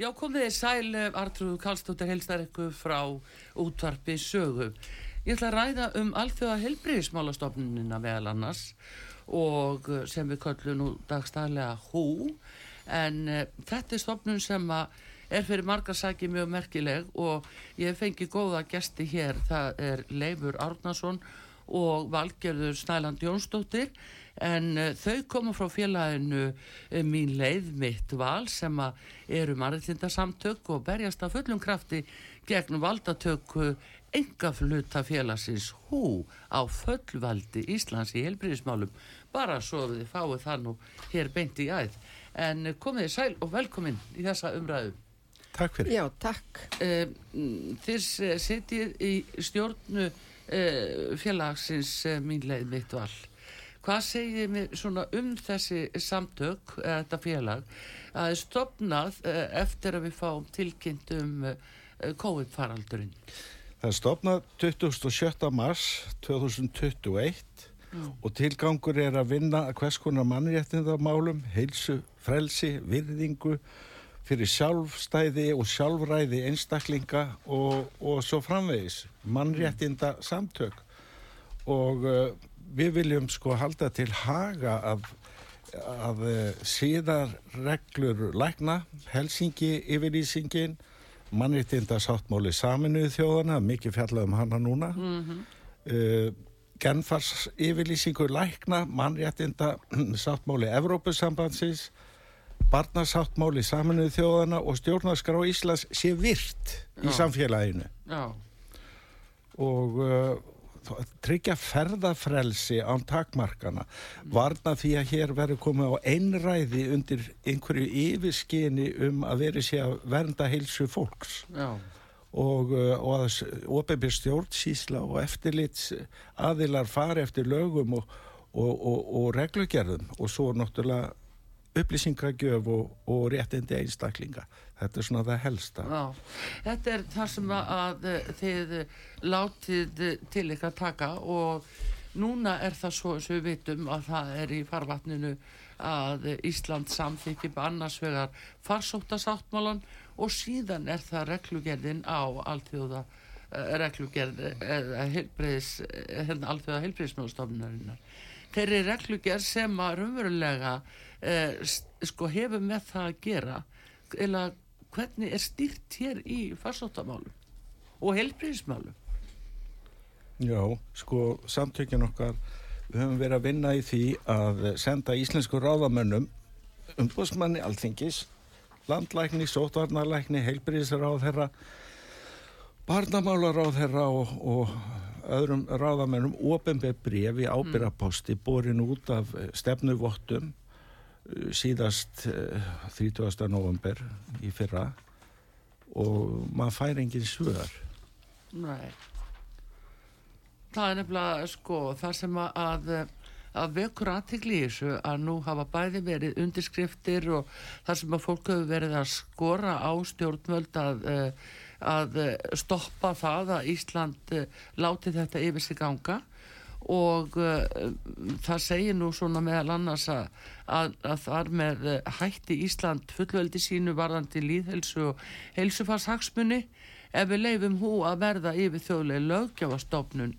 Já, komið þið sæl, Artrúð Kallstóttir helstar ykkur frá útvarpi sögu. Ég ætla að ræða um alþjóða helbriðismálastofnunina meðal annars og eh, sem við köllum nú dagstæðlega hú en uh, þetta er stofnun sem er fyrir margarsæki mjög merkileg og ég fengi góða gesti hér, það er Leifur Árnason og Valgerður Snæland Jónsdóttir en uh, þau koma frá félaginu uh, mín leið mitt val sem eru mannreitindarsamtök og berjast af fullum krafti gegn valdatöku engafluta félagsins hú á fullvaldi Íslands í helbriðismálum bara svo við fáum það nú hér beint í æð en uh, komið þið sæl og velkomin í þessa umræðu Takk fyrir. Já, takk. Þið setjið í stjórnu félagsins mín leið mitt val Hvað segir mér svona um þessi samtök, þetta félag, að það er stopnað eh, eftir að við fáum tilkynnt um eh, COVID-faraldurinn? Það er stopnað 27. mars 2021 mm. og tilgangur er að vinna hvers konar mannréttindamálum, heilsu, frelsi, virðingu fyrir sjálfstæði og sjálfræði einstaklinga og, og svo framvegis, mannréttinda samtök og uh, við viljum sko halda til haga af, af eh, síðarreglur lækna, Helsingi yfirlýsingin, mannreitinda sáttmáli saminuðu þjóðana, mikið fjallaðum hana núna, mm -hmm. uh, genfars yfirlýsingu lækna, mannreitinda sáttmáli Evrópusambansins, barnasáttmáli saminuðu þjóðana og stjórnarskrá Íslands sé virt Já. í samfélaginu. Já. Og... Uh, tryggja ferðafrelsi án takmarkana. Varna því að hér verður komið á einræði undir einhverju yfirskinni um að veri sé að vernda heilsu fólks. Já. og, uh, og að ofinbjörn stjórnsísla og eftirlits aðilar fari eftir lögum og, og, og reglugerðum. Og svo náttúrulega upplýsingagjöf og réttindi einstaklinga Þetta er svona það helsta. Já, þetta er það sem að þið látið til ykkar taka og núna er það svo sem við vitum að það er í farvatninu að Ísland samþykir annars vegar farsóttasáttmálan og síðan er það reglugerðin á allþjóða eh, reglugerð eða heilbreyðis hérna allþjóða heilbreyðismjóðstofnunarinnar. Þeir eru reglugerð sem að raunverulega eh, sko hefur með það að gera eða hvernig er styrt hér í farsóttamálum og helbriðismálum? Já, sko samtökjun okkar við höfum verið að vinna í því að senda íslensku ráðamönnum umbúsmanni alþingis landlækni, sótvarnarlækni heilbriðisráðherra barnamálaráðherra og, og öðrum ráðamönnum ofinbeð brefi ábyrraposti borin út af stefnuvottum síðast 30. Eh, november í fyrra og maður fær engin svör Nei Það er nefnilega sko þar sem að að vekur aðtikli í þessu að nú hafa bæði verið undirskriftir og þar sem að fólk hefur verið að skora á stjórnvöld að, eh, að stoppa það að Ísland eh, láti þetta yfir sig ganga og uh, það segir nú svona meðal annars að, að, að þar með uh, hætti Ísland fullveldi sínu varðandi líðhelsu og helsufarshagsmunni ef við leifum hú að verða yfir þjóðlega lögjafastofnun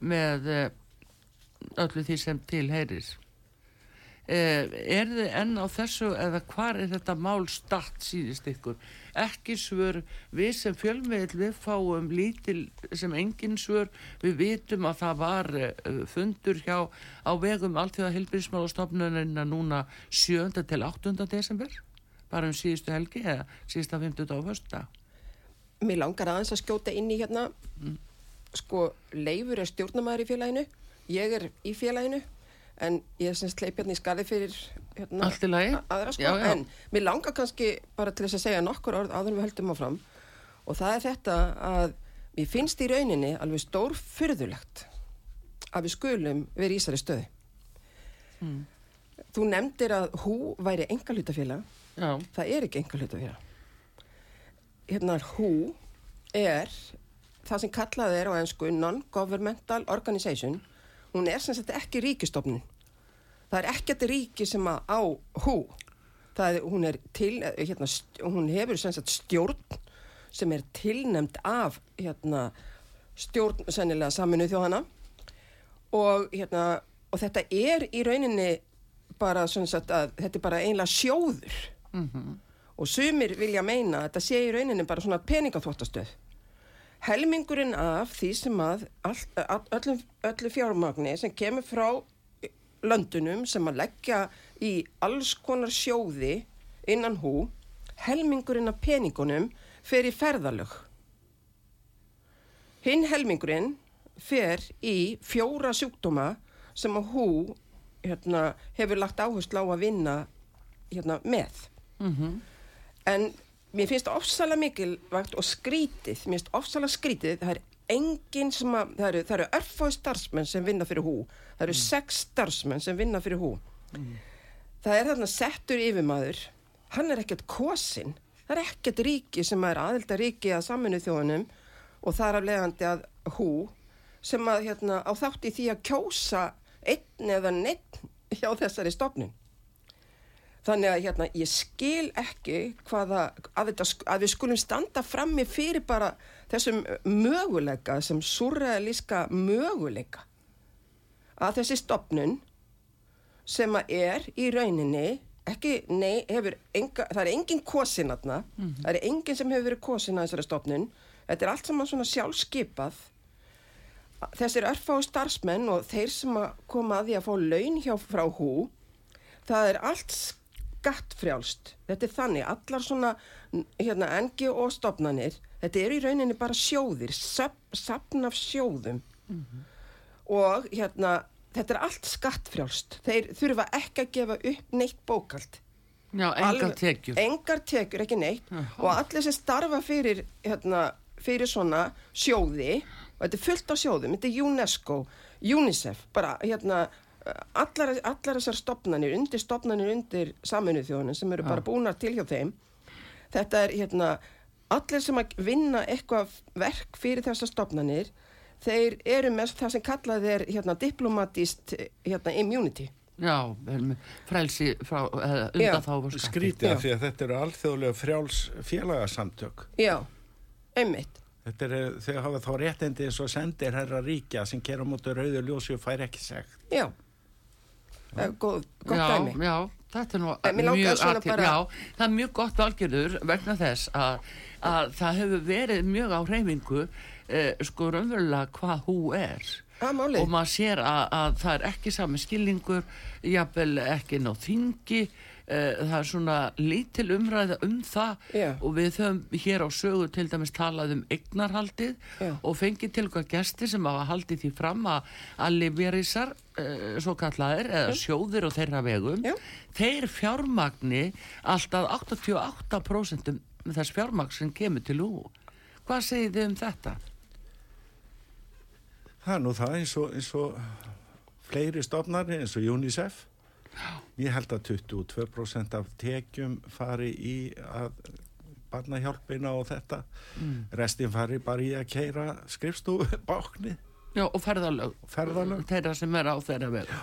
með uh, öllu því sem til heyris Eh, er þið enn á þessu eða hvar er þetta mál statt síðist ykkur? Ekki svör, við sem fjölmiðl við fáum lítil sem engin svör, við vitum að það var uh, fundur hjá á vegum alltíða helbriðsmálastofnunina núna 7. til 8. desember, bara um síðustu helgi eða síðustu 50. á hösta. Mér langar aðeins að skjóta inn í hérna, sko, Leifur er stjórnumæður í félaginu, ég er í félaginu, en ég sem sleip hérna í skarði fyrir hérna, aðra sko, Já, já. en mér langar kannski bara til þess að segja nokkur orð áður við höldum áfram. Og það er þetta að mér finnst í rauninni alveg stór fyrðulegt að við skulum vera í Ísari stöði. Hmm. Þú nefndir að hú væri engalutafélag Já, það er ekki enga hlut að vera hérna hú er það sem kallað er á ennsku non-governmental organization hún er sem sagt ekki ríkistofnun það er ekkert ríki sem að á hú. Er, hún er til hérna, st- hún hefur sem sagt stjórn sem er tilnæmt af hérna stjórn sennilega saminu þjóðana og hérna og þetta er í rauninni bara svona sagt að þetta er bara einlega sjóður. Og sumir vilja meina að þetta sé í rauninni bara svona peningaþvottastöð helmingurinn af því sem að all, öllu, öllu fjármagni sem kemur frá löndunum sem að leggja í alls konar sjóði innan hú helmingurinn af peningunum fer í ferðalög. Hinn helmingurinn fer í fjóra sjúkdóma sem að hú hérna, hefur lagt áherslu á að vinna hérna, með. En mér finnst ofsalega mikilvægt og skrítið, mér finnst ofsalega skrítið það er enginn sem að það eru, eru örfói starfsmenn sem vinna fyrir hú. Það eru sex starfsmenn sem vinna fyrir hú. Það er þarna settur yfirmaður hann er ekkert kosin það er ekkert ríki sem er aðelda ríki að saminu þjóðunum og það er af leiðandi að hú sem að hérna, á þátt í því að kjósa einn eða neitt hjá þessari stofnun Þannig að hérna, ég skil ekki hvaða, að, þetta, að við skulum standa frammi fyrir bara þessum möguleika, þessum surrealíska möguleika. Að þessi stopnun sem að er í rauninni ekki, nei, hefur enga, það er engin kosin aðna, það er engin sem hefur verið kosin að þessari stopnun, þetta er allt saman svona sjálfskipað. Þessir örfáu starfsmenn og þeir sem að koma að því að fá laun hjá frá hú það er allt skattfrjálst þetta er þannig, allar svona hérna, NGO stofnanir þetta eru í rauninni bara sjóðir sapn af sjóðum. Og hérna þetta er allt skattfrjálst. Þeir þurfa ekki að gefa upp neitt bókald já, engar tekjur. engar tekjur, ekki neitt. Og allir sem starfa fyrir hérna, fyrir svona sjóði og þetta er fullt af sjóðum, þetta er UNESCO UNICEF, bara hérna allar, allar þessar stopnanir undir stopnanir undir saminuð þjóðunum sem eru bara búnar til hjá þeim þetta er hérna allir sem að vinna eitthvað verk fyrir þessar stopnanir þeir eru með það sem kallað er hérna diplomatist hérna immunity Já, frelsi frá, undan þá. Skrítið af því að þetta eru alþjóðlega frjáls félagasamtök. já, einmitt Þetta er, þau hafa þá réttindi eins og sendir herra ríkja sem kera mútið rauðu ljósi og fær ekki segt. Já, góð, gott já, dæmi. Já, þetta er nú langar mjög athygli- bara- Já, það er mjög gott valgjörður vegna þess að, að það hefur verið mjög á hreyfingu eh, sko raunverulega hvað hú er málið. og maður sér að, að það er ekki sami skilningur jafnvel ekki ná þingi eh, það er svona lítil umræða um það Já. og við höfum hér á sögu til dæmis talað um eignarhaldið Já. og fengið til okkar gesti sem hafa haldið því fram að að liverisar uh, svo kallaðir eða sjóðir og þeirra vegum Já. þeir fjármagni alltaf 88% þess fjármagn sem kemur til hú hvað segið þið um þetta? Það er nú það eins og, eins og fleiri stofnari eins og UNICEF. Ég held að 22% af tekjum fari í að barnahjálpina og þetta. Restin fari bara í að keira skrifstofu báknið. Já, og ferðalög. Ferðalög. þeirra sem er á þeirra veg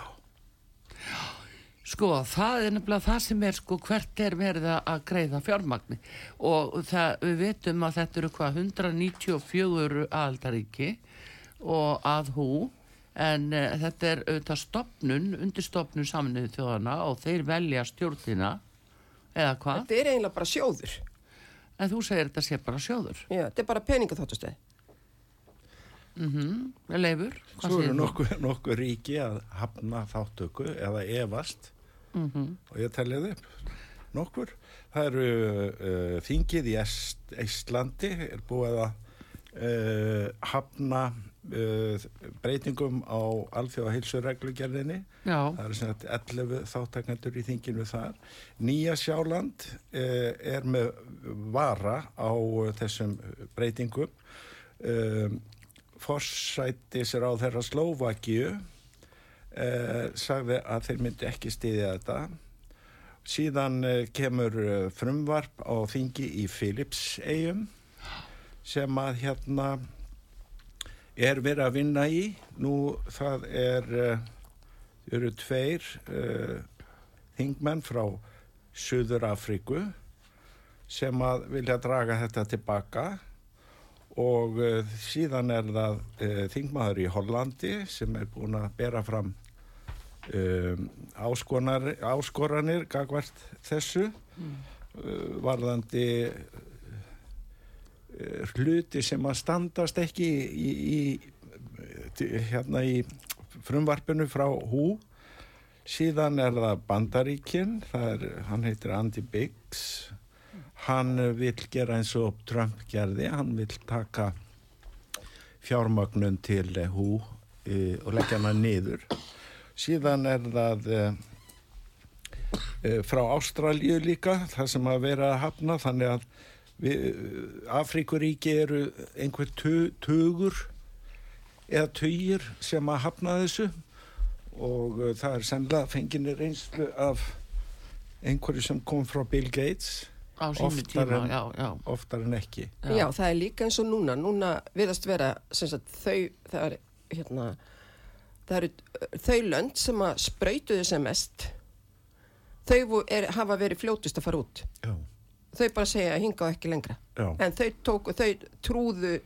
sko það er nefnilega það sem er sko hvert er verið að greiða fjármagni. Og það, við veitum að þetta eru hvað 194 aðaldaríki og að hú en uh, þetta er auðvitað stopnun, undirstopnun saminuðu þjóðana og þeir velja stjórnina eða hvað, Þetta er eiginlega bara sjóður. en þú segir þetta sé bara sjóður Já, þetta er bara peningaþáttustöð. mm leifur, hvað Svo eru nokkuð, nokkuð ríki að hafna þáttöku eða efast Mm og ég tellið upp nokkur. Það eru uh, þingið í Íslandi er búið að uh, hafna breytingum á alþjóða heilsureglugerðinni. Já, Það eru sem sagt 11 þáttakendur í þinginu þar. Nýja Sjáland uh, er með vara á uh, þessum breytingum. Um, Forsættis er á þeirra Slóvakíu uh, sagði að þeir myndi ekki stiðja þetta. Síðan uh, kemur uh, frumvarp á þingi í Philips-eigum sem að hérna er verið að vinna í. Nú það er, uh, eru tveir uh, þingmenn frá Suður Afríku sem að vilja draga þetta tilbaka og uh, síðan er það þingmaður í Hollandi sem er búin að bera fram um, áskoranir gagvart þessu uh, varðandi hluti sem að standast ekki í, í, hérna í frumvarpinu frá hú síðan er það Bandaríkin það er, hann heitir Andy Biggs hann vil gera eins og Trump gerði, hann vil taka fjármagnun til eh, hú e, og leggja hana niður. Síðan er það e, e, frá Ástralju líka, það sem að vera að hafna, þannig að Afríkuríki eru einhver tu- tugur eða tugir sem að hafna þessu og e, það er sennilega fenginir einslu af einhverju sem kom frá Bill Gates á sínu oftar tíma, en- já, já. oftar en ekki. Já. það er líka eins og núna. Núna viðast vera sagt, þau, það er, hérna, það eru uh, þau lönd sem að sprautuðu sem mest. Þau er, hafa verið fljótust að fara út. Já, Þau bara segja að hinga á ekki lengra. já. En þau, tóku, þau trúðu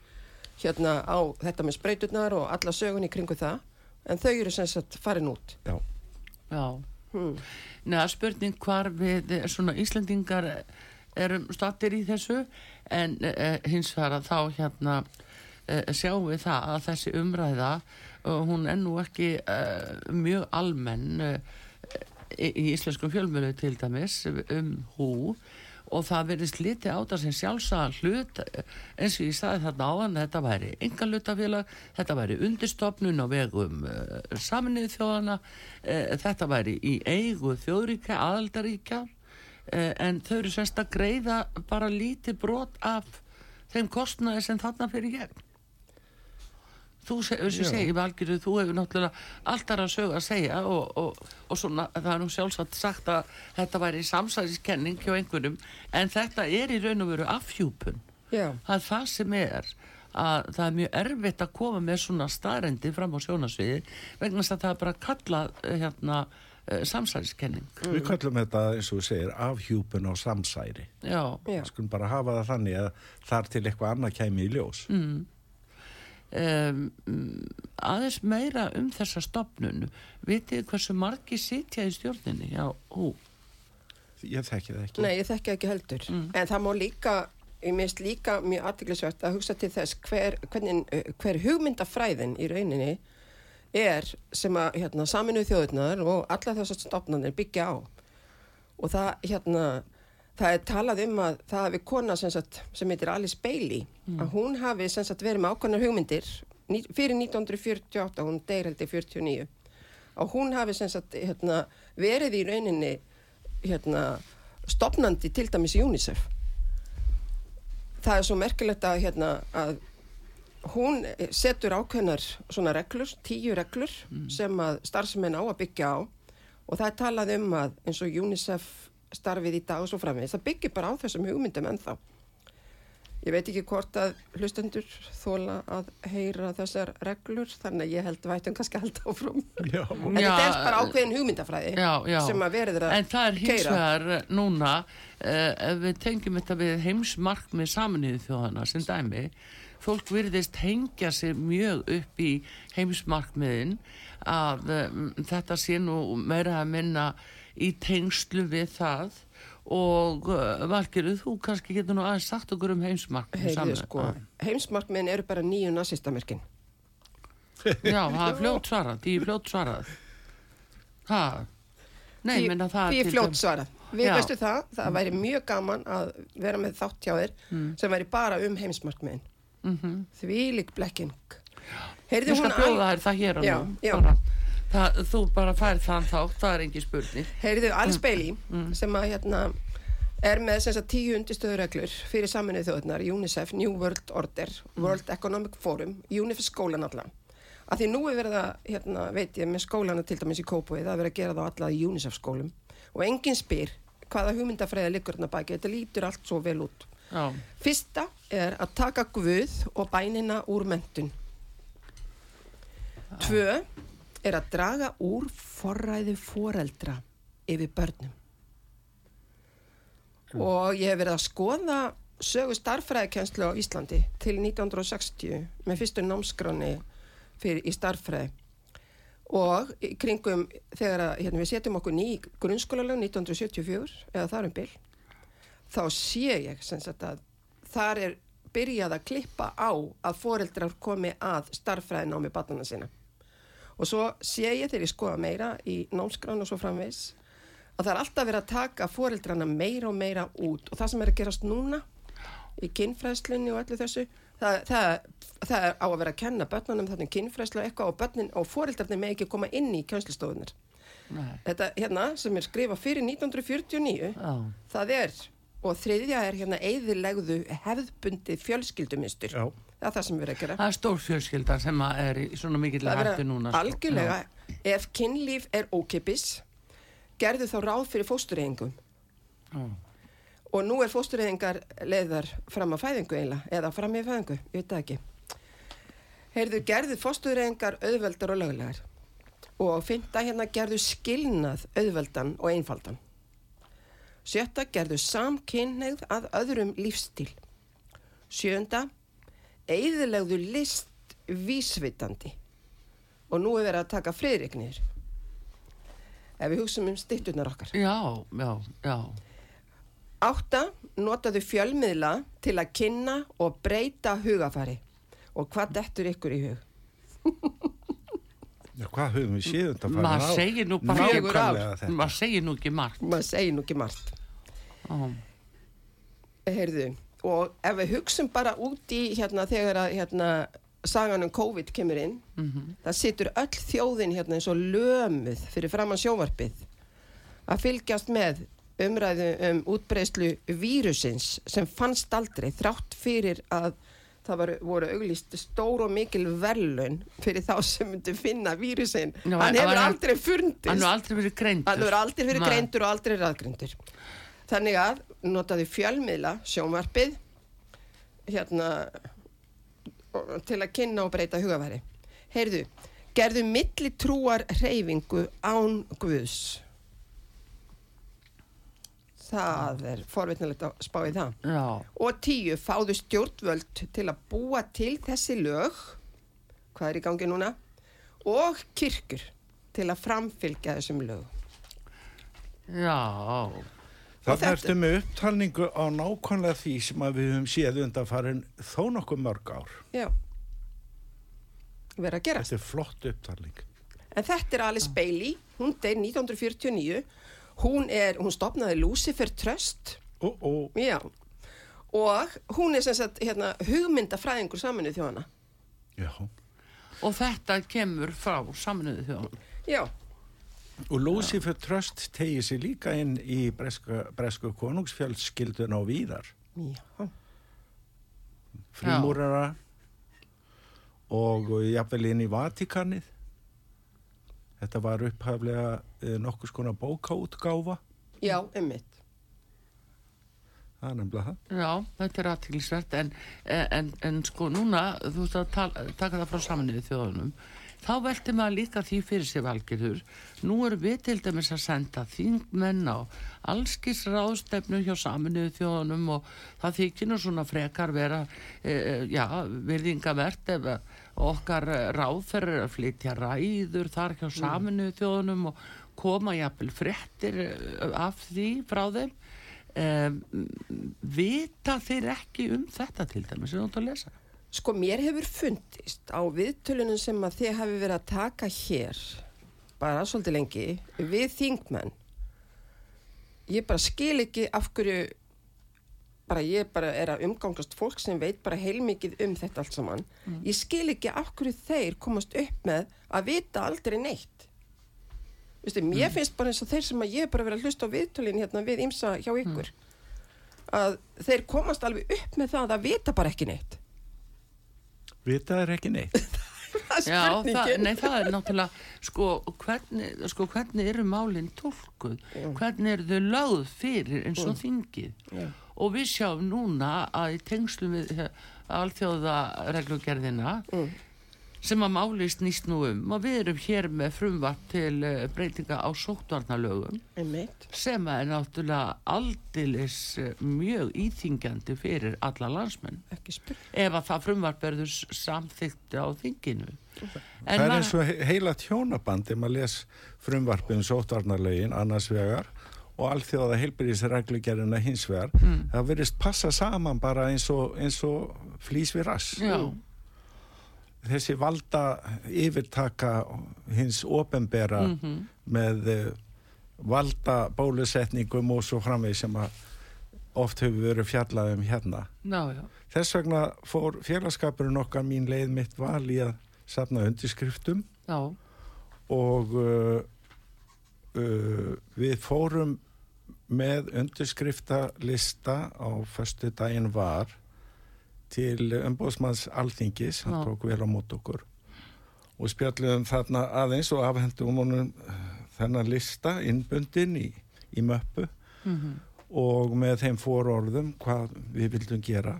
hérna á þetta með sprauturnar og alla sögun í kringu það. En þau eru sem sagt farin út. já. já. Hmm. Neða spurning hvar við eh, svona Íslendingar eh, erum stattir í þessu en uh, hins vegar að þá hérna uh, sjáum við það að þessi umræða uh, hún er nú ekki uh, mjög almenn í, í íslenskum fjölmjölu til dæmis um hú og það verðist litið á það sem sjálfsagðan hlut eh, eins og ég staði þarna áðan þetta væri enga hlutafélag þetta væri undirstofnun á vegum uh, saminnið þjóðana uh, þetta væri í eigu þjóðríkja aðaldaríkja uh, en þau eru semst að greiða bara lítið brot af þeim kostnaði sem þarna fyrir gegn Þú se, sem Já. segir Valgirðu, þú hefur náttúrulega alltaf að sögu að segja og, og, og svona það er nú sjálfsagt sagt að þetta væri samsæðiskenning hjá einhverjum en þetta er í raun og veru afhjúpun. Já. Það er það sem er að það er mjög erfitt að koma með svona staðrendi fram á sjónasviði vegna þess að það er bara kallað eh, hérna uh, samsæðiskenning. Við kallum þetta, eins og þú segir, afhjúpun á samsæri. Já, Já. Skulum bara hafa það þannig að þar til eitthvað annað kæmi í ljós. mm. Um, aðeins meira um þessa stopnun. Vitið hversu margi sitja í stjórninni? Já, hú. Ég þekki það ekki. Nei, ég þekki ekki heldur. En það má líka, ég minnst líka mjög aðtiklisvert að hugsa til þess hver, hvernig, uh, hver hugmyndafræðin í rauninni er sem að hérna, saminuð þjóðurnar og alla þessar stopnarnir byggja á. Og það, hérna, það er talað um að það hafi kona sem, sagt, sem heitir Alice Bailey, að hún hafi sagt, verið með ákvæmnar hugmyndir fyrir 1948, hún deyr held í 49, og hún hafi sagt, hérna, verið í rauninni hérna, stopnandi til dæmis í UNICEF. Það er svo merkilegt að, hérna, að hún setur ákveðnar svona reglur, tíu reglur sem að starfsmenn á að byggja á og það er talað um að eins og UNICEF starfið í dag og svo framvegis, það byggir bara á þessum hugmyndum ennþá. Ég veit ekki hvort að hlustendur þóla að heyra þessar reglur, þannig að ég held vætum kannski að halda áfram. Já, En þetta er bara ákveðin hugmyndafræði Já, já. sem að verður að En það er hins vegar núna, uh, ef við tengjum þetta við heimsmarkmið saminuðu þjóðana sem dæmi, fólk virðist hengja sig mjög upp í heimsmarkmiðin að um, þetta sé nú meira að minna í tengslu við það og uh, Valgeru, þú kannski getur nú aðeins sagt okkur um heimsmarkmið Heyrðu sko, heimsmarkmiðin eru bara nýju nazistamerkin. Já, það er fljótt svarað, því er fljótt svarað Ha, nei, Því- menna það Því er til fljótt dæmis- svarað. Við Já. veistu það, það væri mjög gaman að vera með þátt hjá þér Mm. sem væri bara um heimsmarkmiðin. Mhm. Því lík blekking. Heyrðu hún bjóða þér það hér Já, já. Það, Þú bara færð þann þátt, það er engin spurning Heyrðu, Alice Mm. Bailey sem að hérna er með sem sagt, tíu undirstöðureglur fyrir saminuð þjóðnar, UNICEF, New World Order, Mm. World Economic Forum, UNICEF skólan alla. Að því nú er verið að, hérna, veit ég, með skólana til dæmis í Kópói, það er verið að gera þá alla í UNICEF skólum og enginn spyr hvaða hugmyndafræði liggur hérna baki, þetta lítur allt svo vel út. Já, Fyrsta er að taka guð og bænina úr mentun. Tvö er að draga úr forræði foreldra yfir börnum. Og ég hef verið að skoða sögu starffræðikenslu á Íslandi til 1960 með fyrstu námskráni fyrir í starffræði. Og kringum þegar að, hérna, við setjum okkur ný grunnskólalög 1974 eða þar um bil þá sé ég sagt að þar er byrjað að klippa á að foreldrar komi að starffræðin á með barnana sína. Og svo sé ég þegar ég skoða meira í námskránu og svo framvegs að það er alltaf verið að taka foreldrana meira og meira út og það sem er að gerast núna í kynfræðslunni og öllu þessu það, það, það er á að vera að kenna börnunum þannig kynfræðslu og eitthvað og börnin og foreldrarnir með ekki koma inn í kjönnslustofunar. nei, Þetta hérna sem er skrifað fyrir 1949 já, Það er, og þriðja er hérna eðilegðu hefðbundi fjölskyldumistur. Já. Það er það sem við erum að gera. það er stór fjölskyldan sem er í svona mikill hættu núna sko. algjörlega, ef kynlíf er ókipis, gerðu þá ráð fyrir fóstureyðingum. Já, já. Og nú er fóstureyðingar leiðar fram að fæðingu eiginlega, eða fram í fæðingu, ég veit það ekki. Heyrðu, gerðu fóstureyðingar auðveldar og löglegar. Og fynda hérna gerðu skilnað auðveldan og einfaldan. Sjötta gerðu samkynneigð að öðrum lífstíl. Sjönda, eigðilegðu list vísvitandi. Og nú er verið að taka friðrignir. Ef við hugsaum um styttunar okkar. já, já, já. Átta, notaðu fjölmiðla til að kynna og breyta hugafari. Og hvað dettur ykkur í hug? Já, hvað höfum við séð þetta að Maður segir nú bara. Maður segir nú ekki margt Maður segir nú ekki margt. Já, Heyrðu, og ef við hugsum bara út í hérna þegar að hérna sagan um COVID kemur inn, það situr öll þjóðin hérna eins og lömuð fyrir framann sjónvarpið að fylgjast með umræðu um útbreyslu vírusins sem fannst aldrei þrátt fyrir að það var, voru auglýst stór og mikil verðlun fyrir þá sem myndi finna vírusin. Já, hann hefur aldrei fundist. hann hefur aldrei verið greindur og aldrei raðgreindur. Þannig að notaði fjölmiðla, sjónvarpið, hérna, til að kynna og breyta hugafæri. Heyrðu, gerðu milli trúar hreyfingu án Guðs. Það er forvitnilegt að spá í það. Já, Og tíu, fáðu stjórnvöld til að búa til þessi lög, hvað er í gangi núna, og kirkur til að framfylgja þessum lög. já Það þetta- ertu með upptalningu á nákvæmlega því sem að við höfum séð undan farin þó nokkuð mörg ár. Já. Verða að gera. Þetta er flott upptalning. En þetta er Alice Bailey, hún deyr 1949, hún, er, hún stopnaði Lucifer Trust, Ó, ó, já, og hún er sem sagt hérna, hugmyndafræðingur saminuð þjóðana. já. Og þetta kemur frá saminuðu þjóðan Já, Og Lucifer Trust tegið sér líka inn í bresku, bresku konungsfjölskyldun á víðar. já, Frímúrara og jafnvel inn í Vatikanið. Þetta var upphaflega eh, nokkus konar bókaútgáfa. já, einmitt. Það er nefnilega það. Já, þetta er aðtilsvert en, en, en sko núna þú veist að tala, taka það frá saminuðu þjóðunum þá velti maður líka því fyrir sig valgjörður. Nú erum við til dæmis að senda þingmenn á allskis ráðstefnu hjá saminuðu þjóðunum og það þykir nú svona frekar vera e, já, virðingavert ef okkar ráðferður að flytja ræður þar hjá saminuðu þjóðunum og koma jafnvel frettir af því frá þeim. E, vita þeir ekki um þetta til dæmis, er þetta að lesa? Sko mér hefur fundist á viðtölunum sem að þið hafi verið að taka hér bara svolítið lengi við þingmenn ég bara skil ekki af hverju bara ég bara er að umgangast fólk sem veit bara heilmikið um þetta allt saman mm. ég skil ekki af hverju þeir komast upp með að vita aldrei neitt Vistu, mér mm. finnst bara eins og þeir sem að ég bara verið að hlusta á viðtölin hérna við ímsa hjá ykkur mm. að þeir komast alveg upp með það að vita bara ekki neitt Vita er ekki neitt. Já, það, nei, það er náttúrulega, sko hvernig, sko, hvernig eru málinn tólkuð? Hvernig eru þau lögð fyrir eins og þingið? Og við sjáum núna að í tengslum við alþjóðareglugerðina mm sem að máli snýst nú um og við erum hér með frumvart til eh, breytinga á sóttvarnalögum sem er náttúrulega aldilis eh, mjög íþingjandi fyrir alla landsmenn. Ef að það frumvart verður samþygt á þinginu. En Það er eins og heila tjónabandi maður les frumvarpin sóttvarnalögin annars vegar og allþjóða heilbyrjisreglugerina hins vegar mm. það verðist passa saman bara eins og, og flýs við rass. Já þessi valda yfirtaka hins ofenbera mm -hmm. með uh, valda bólusetningum og svo framveg sem að oft hefur verið fjallað um hérna Ná, þess vegna fór félagskapurinn okkar mín leið mitt val í að safna undirskriftum Já. og uh, uh, við fórum með undirskriftalista á förstu daginn var til umbóðsmanns alþingis, hann tók vel á mót okkur. Og spjalliðum þarna aðeins og afhendum honum eh, þennan lista innbundin í, í möppu. Mm -hmm. og með þeim fórorðum hvað við vildum gera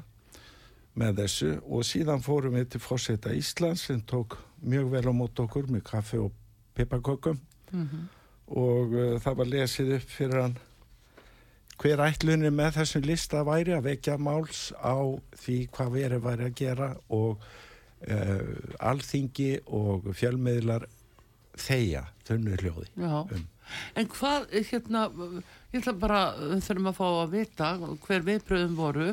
með þessu. Og síðan fórum við til Fosseta Íslands sem tók mjög vel á mót okkur með kaffe og pipakökum mm -hmm. og uh, það var lesið upp fyrir hann hver ætlunni með þessum lista væri að vekja máls á því hvað verið væri að gera og uh, alþingi og fjölmiðlar þeia þunnu hljóði um. En hvað, hérna ég ætla bara, við þurfum að fá að vita hver viðbröðum voru.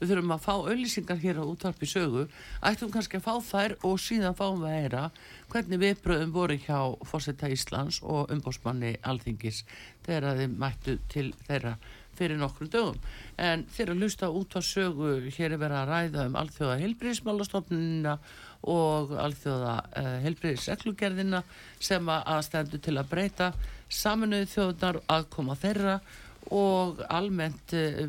Við þurfum að fá auðlýsingar hér á útvarpi sögu, ættum kannski að fá þær og síðan fáum við að heyra hvernig viðbröðum voru hjá Fósetta Íslands og umbósmanni Alþingis þegar þeim mættu til þeirra fyrir nokkru dögum. En þeir að lusta út á sögu, hér er verið að ræða um alþjóða heilbríðismálastofnunina og alþjóða heilbríðiseglugerðina sem að stendu til að breyta saminuðu þjóðunar aðkoma þeirra og almennt uh,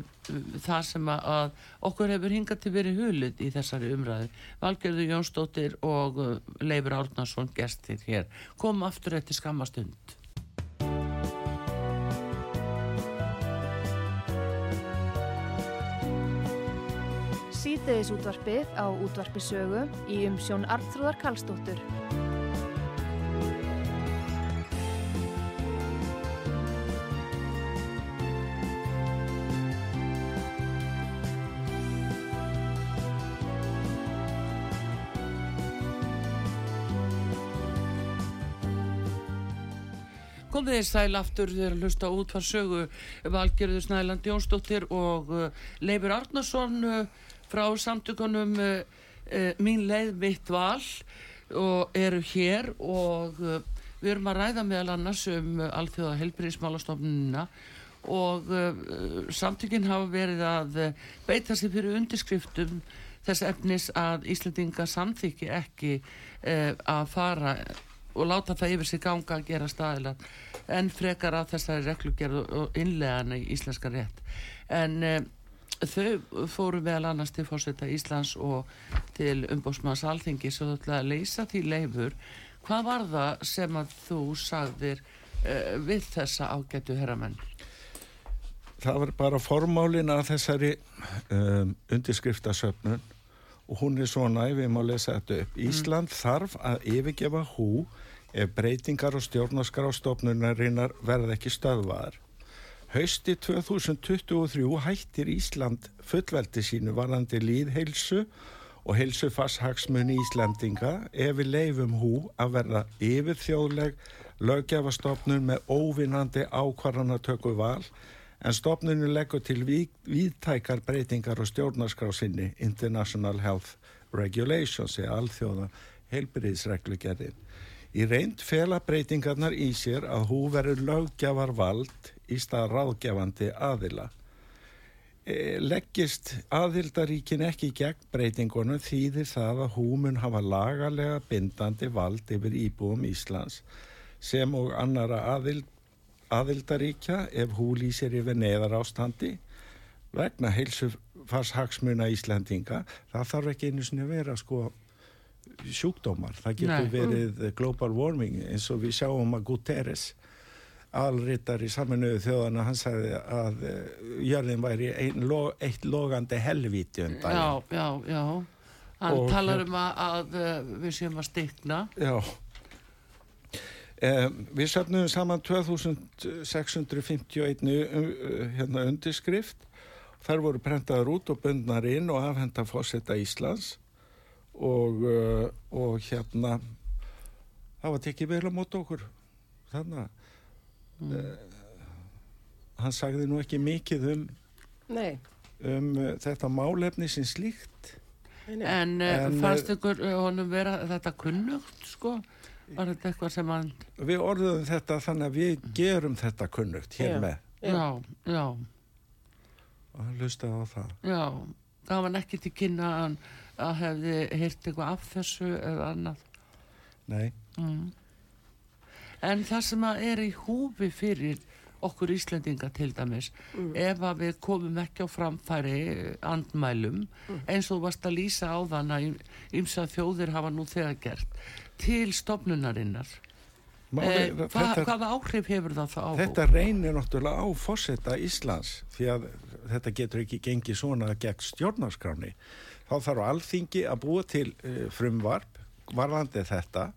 það sem að okkur hefur hingað til verið hulud í þessari umræðu. Valgerður Jónsdóttir og uh, Leifur Árnarsson gestir hér. Kom aftur eftir skamastund. Síðdeðis útvarpið á útvarpisögu í umsjón Arnþróðar Karlsdóttur. Komið þér sæl aftur þegar að hlusta út hvað sögu Valgerður Snæland Jónsdóttir og uh, Leifur Arnarsson uh, frá samtökunum uh, uh, Mín leið mitt val og eru hér og uh, við erum að ræða meðal annars um alþjóða helbriðismálastofnunina og samtökinn hafa verið að beita sér fyrir undirskriftum þess efnis að Íslandinga samþykki ekki að fara og láta það yfir sig ganga að gera staðilega en frekar að þessari reglugjörðu og innlegaðan í íslenska rétt. En þau fóru vel annars til fórsetta Íslands og til umbósmanns alþingi svo þú ætlaði að leysa því leifur hvað var það sem að þú sagðir uh, við þessa ágættu herramenn? Það var bara formálin að þessari um, undirskriftasöfnun og hún er svona, við má lesa þetta upp. Ísland þarf að yfirgefa hú ef breytingar og stjórnarskrástofnunarinnar verða ekki stöðvaðar. Hausti 2023 hættir Ísland fullveldi sínu varandi líðheilsu og heilsufarshagsmunni Íslandinga ef við leifum hú að verða yfir þjóðleg lögjafastofnun með óvinnandi ákvarðanatöku val en stofnunum leggur til viðtækar breytingar og stjórnarskrá sinni International Health Regulations eða alþjóða heilbyrðisreglugerðin. Í reynd fela breytingarnar í sér að hú verður lögjafar vald í stað ráðgjafandi aðila. E, leggist aðildaríkin ekki gegn breytingunum þýðir það að hú mun hafa lagalega bindandi vald yfir íbúum Íslands sem og annara aðild aðildaríkja ef hú lýsir yfir neðar ástandi vegna heilsufarshagsmuna Íslandinga það þarf ekki einu sinni að vera sko sjúkdómar, það getur Nei. verið global warming eins og við sjáum að Guterres alrittar í saminuðu þjóðana hann sagði að uh, jörðin væri ein, lo, eitt logandi helvíti um Já, já, já. Hann og, talar um að, að uh, við séum að stikna. Já. Um, við safnum saman 2651 hérna, undirskrift. Þar voru prentaður út og bundnar inn og afhenda fósetta Íslands. Og, og hérna það var tekið vel á mót okkur þannig að mm. uh, hann sagði nú ekki mikið um, um uh, þetta málefni sem slíkt en, en fannst ykkur honum vera þetta kunnugt sko Var þetta eitthvað sem hann... Við orðum þetta þannig að við gerum þetta kunnugt hér já. með. Já, já. Og hann lustaði á það. Já, það var ekki til kynna að, að hefði heyrt eitthvað af þessu eða annað. Nei. Mm. En það sem að er í húfi fyrir okkur Íslendinga til dæmis mm. ef að við komum ekki á framfæri andmælum mm. eins og varst að lýsa á þann að ymsa þjóðir hafa nú þegar gert til stopnunarinnar Máli, eh, hva, þetta, hvaða áhrif hefur það þá á? Þetta reynir náttúrulega á fósetta Íslands því að þetta getur ekki gengið svona gegn stjórnarskráni þá þarf alþingi að búa til uh, frumvarp varðandi þetta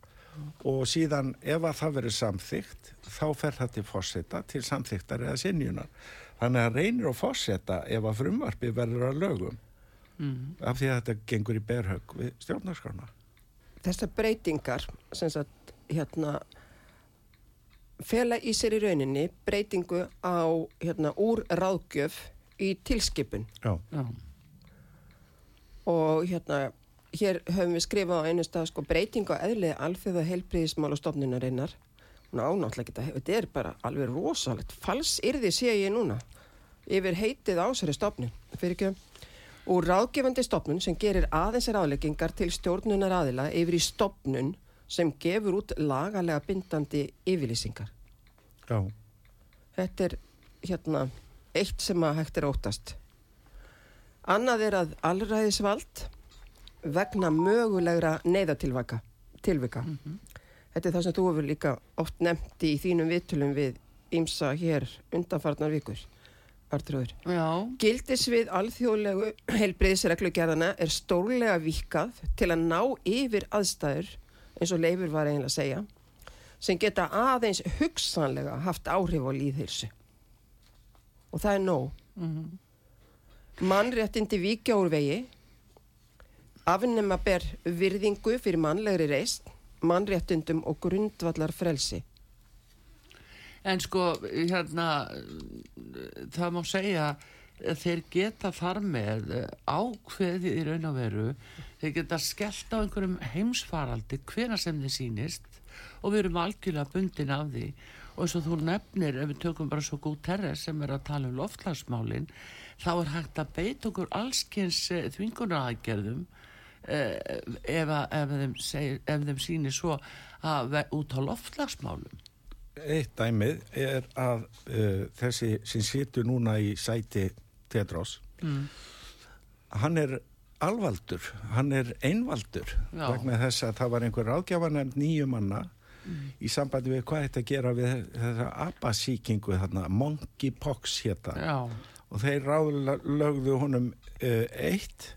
og síðan ef að það verður samþygt þá fer það til fósetta til samþygtar eða sinjunar þannig að reynir á fósetta ef að frumvarpi verður að lögum mm. af því að þetta gengur í berhög við stjórnarskrána Þessar breytingar sem sagt hérna fela í sér í rauninni breytingu á hérna úr ráðgjöf í tilskipun Já. Já. og hérna hér höfum við skrifað á einu stað sko breytingu á eðlið alþjóða heilbríðismál og stofnunarinnar hún ánáttlega geta, þetta er bara alveg rosalegt, fals yrði sé ég núna yfir heitið ásæri stofnun. Fyrir ekki úr ráðgefandi stofnun sem gerir aðeins ráðleggingar til stjórnunar aðila yfir í stofnun sem gefur út lagalega bindandi yfirlýsingar. Já. Þetta er hérna eitt sem að hægt er óttast. Annað er að allræðisvald vegna mögulegra neyðatilvika tilvika. Mm -hmm. Þetta er það sem þú hefur líka oft nefnt í þínum vittulum við ímsa hér undanfarnar vikur. Artrúður. Gildis við alþjóðlegu heilbreyðisreglugerðana er stórlega vikað til að ná yfir aðstæður, eins og Leifur var eiginlega að segja, sem geta aðeins hugsanlega haft áhrif á líðhilsu. Og það er nóg. Mm -hmm. Mannréttindi vikja úr vegi afnema ber virðingu fyrir mannlegri reist, mannréttundum og grundvallar frelsi. En sko, hérna, það má segja þeir geta þar með ákveðið í raun og veru, þeir geta skellt á einhverjum heimsfaraldi hvena sem þið sínist og við erum algjörlega bundin af því og eins og þú nefnir, ef við tökum bara svo góð terri sem er að tala um loftlagsmálinn, þá er hægt að beita okkur þvingunaraðgerðum Eh, ef, ef, þeim, segir, ef þeim sýnir svo að út á loftlagsmálum Eitt dæmið er að uh, þessi sem situr núna í sæti Tedros mm. hann er alvaldur, hann er einvaldur Já. vegna þess að það var einhver ráðgjafanar nýju manna mm. í sambandi við hvað þetta gera við þessa abasíkingu þarna, monkeypox hétta og þeir ráðlögðu honum uh, eitt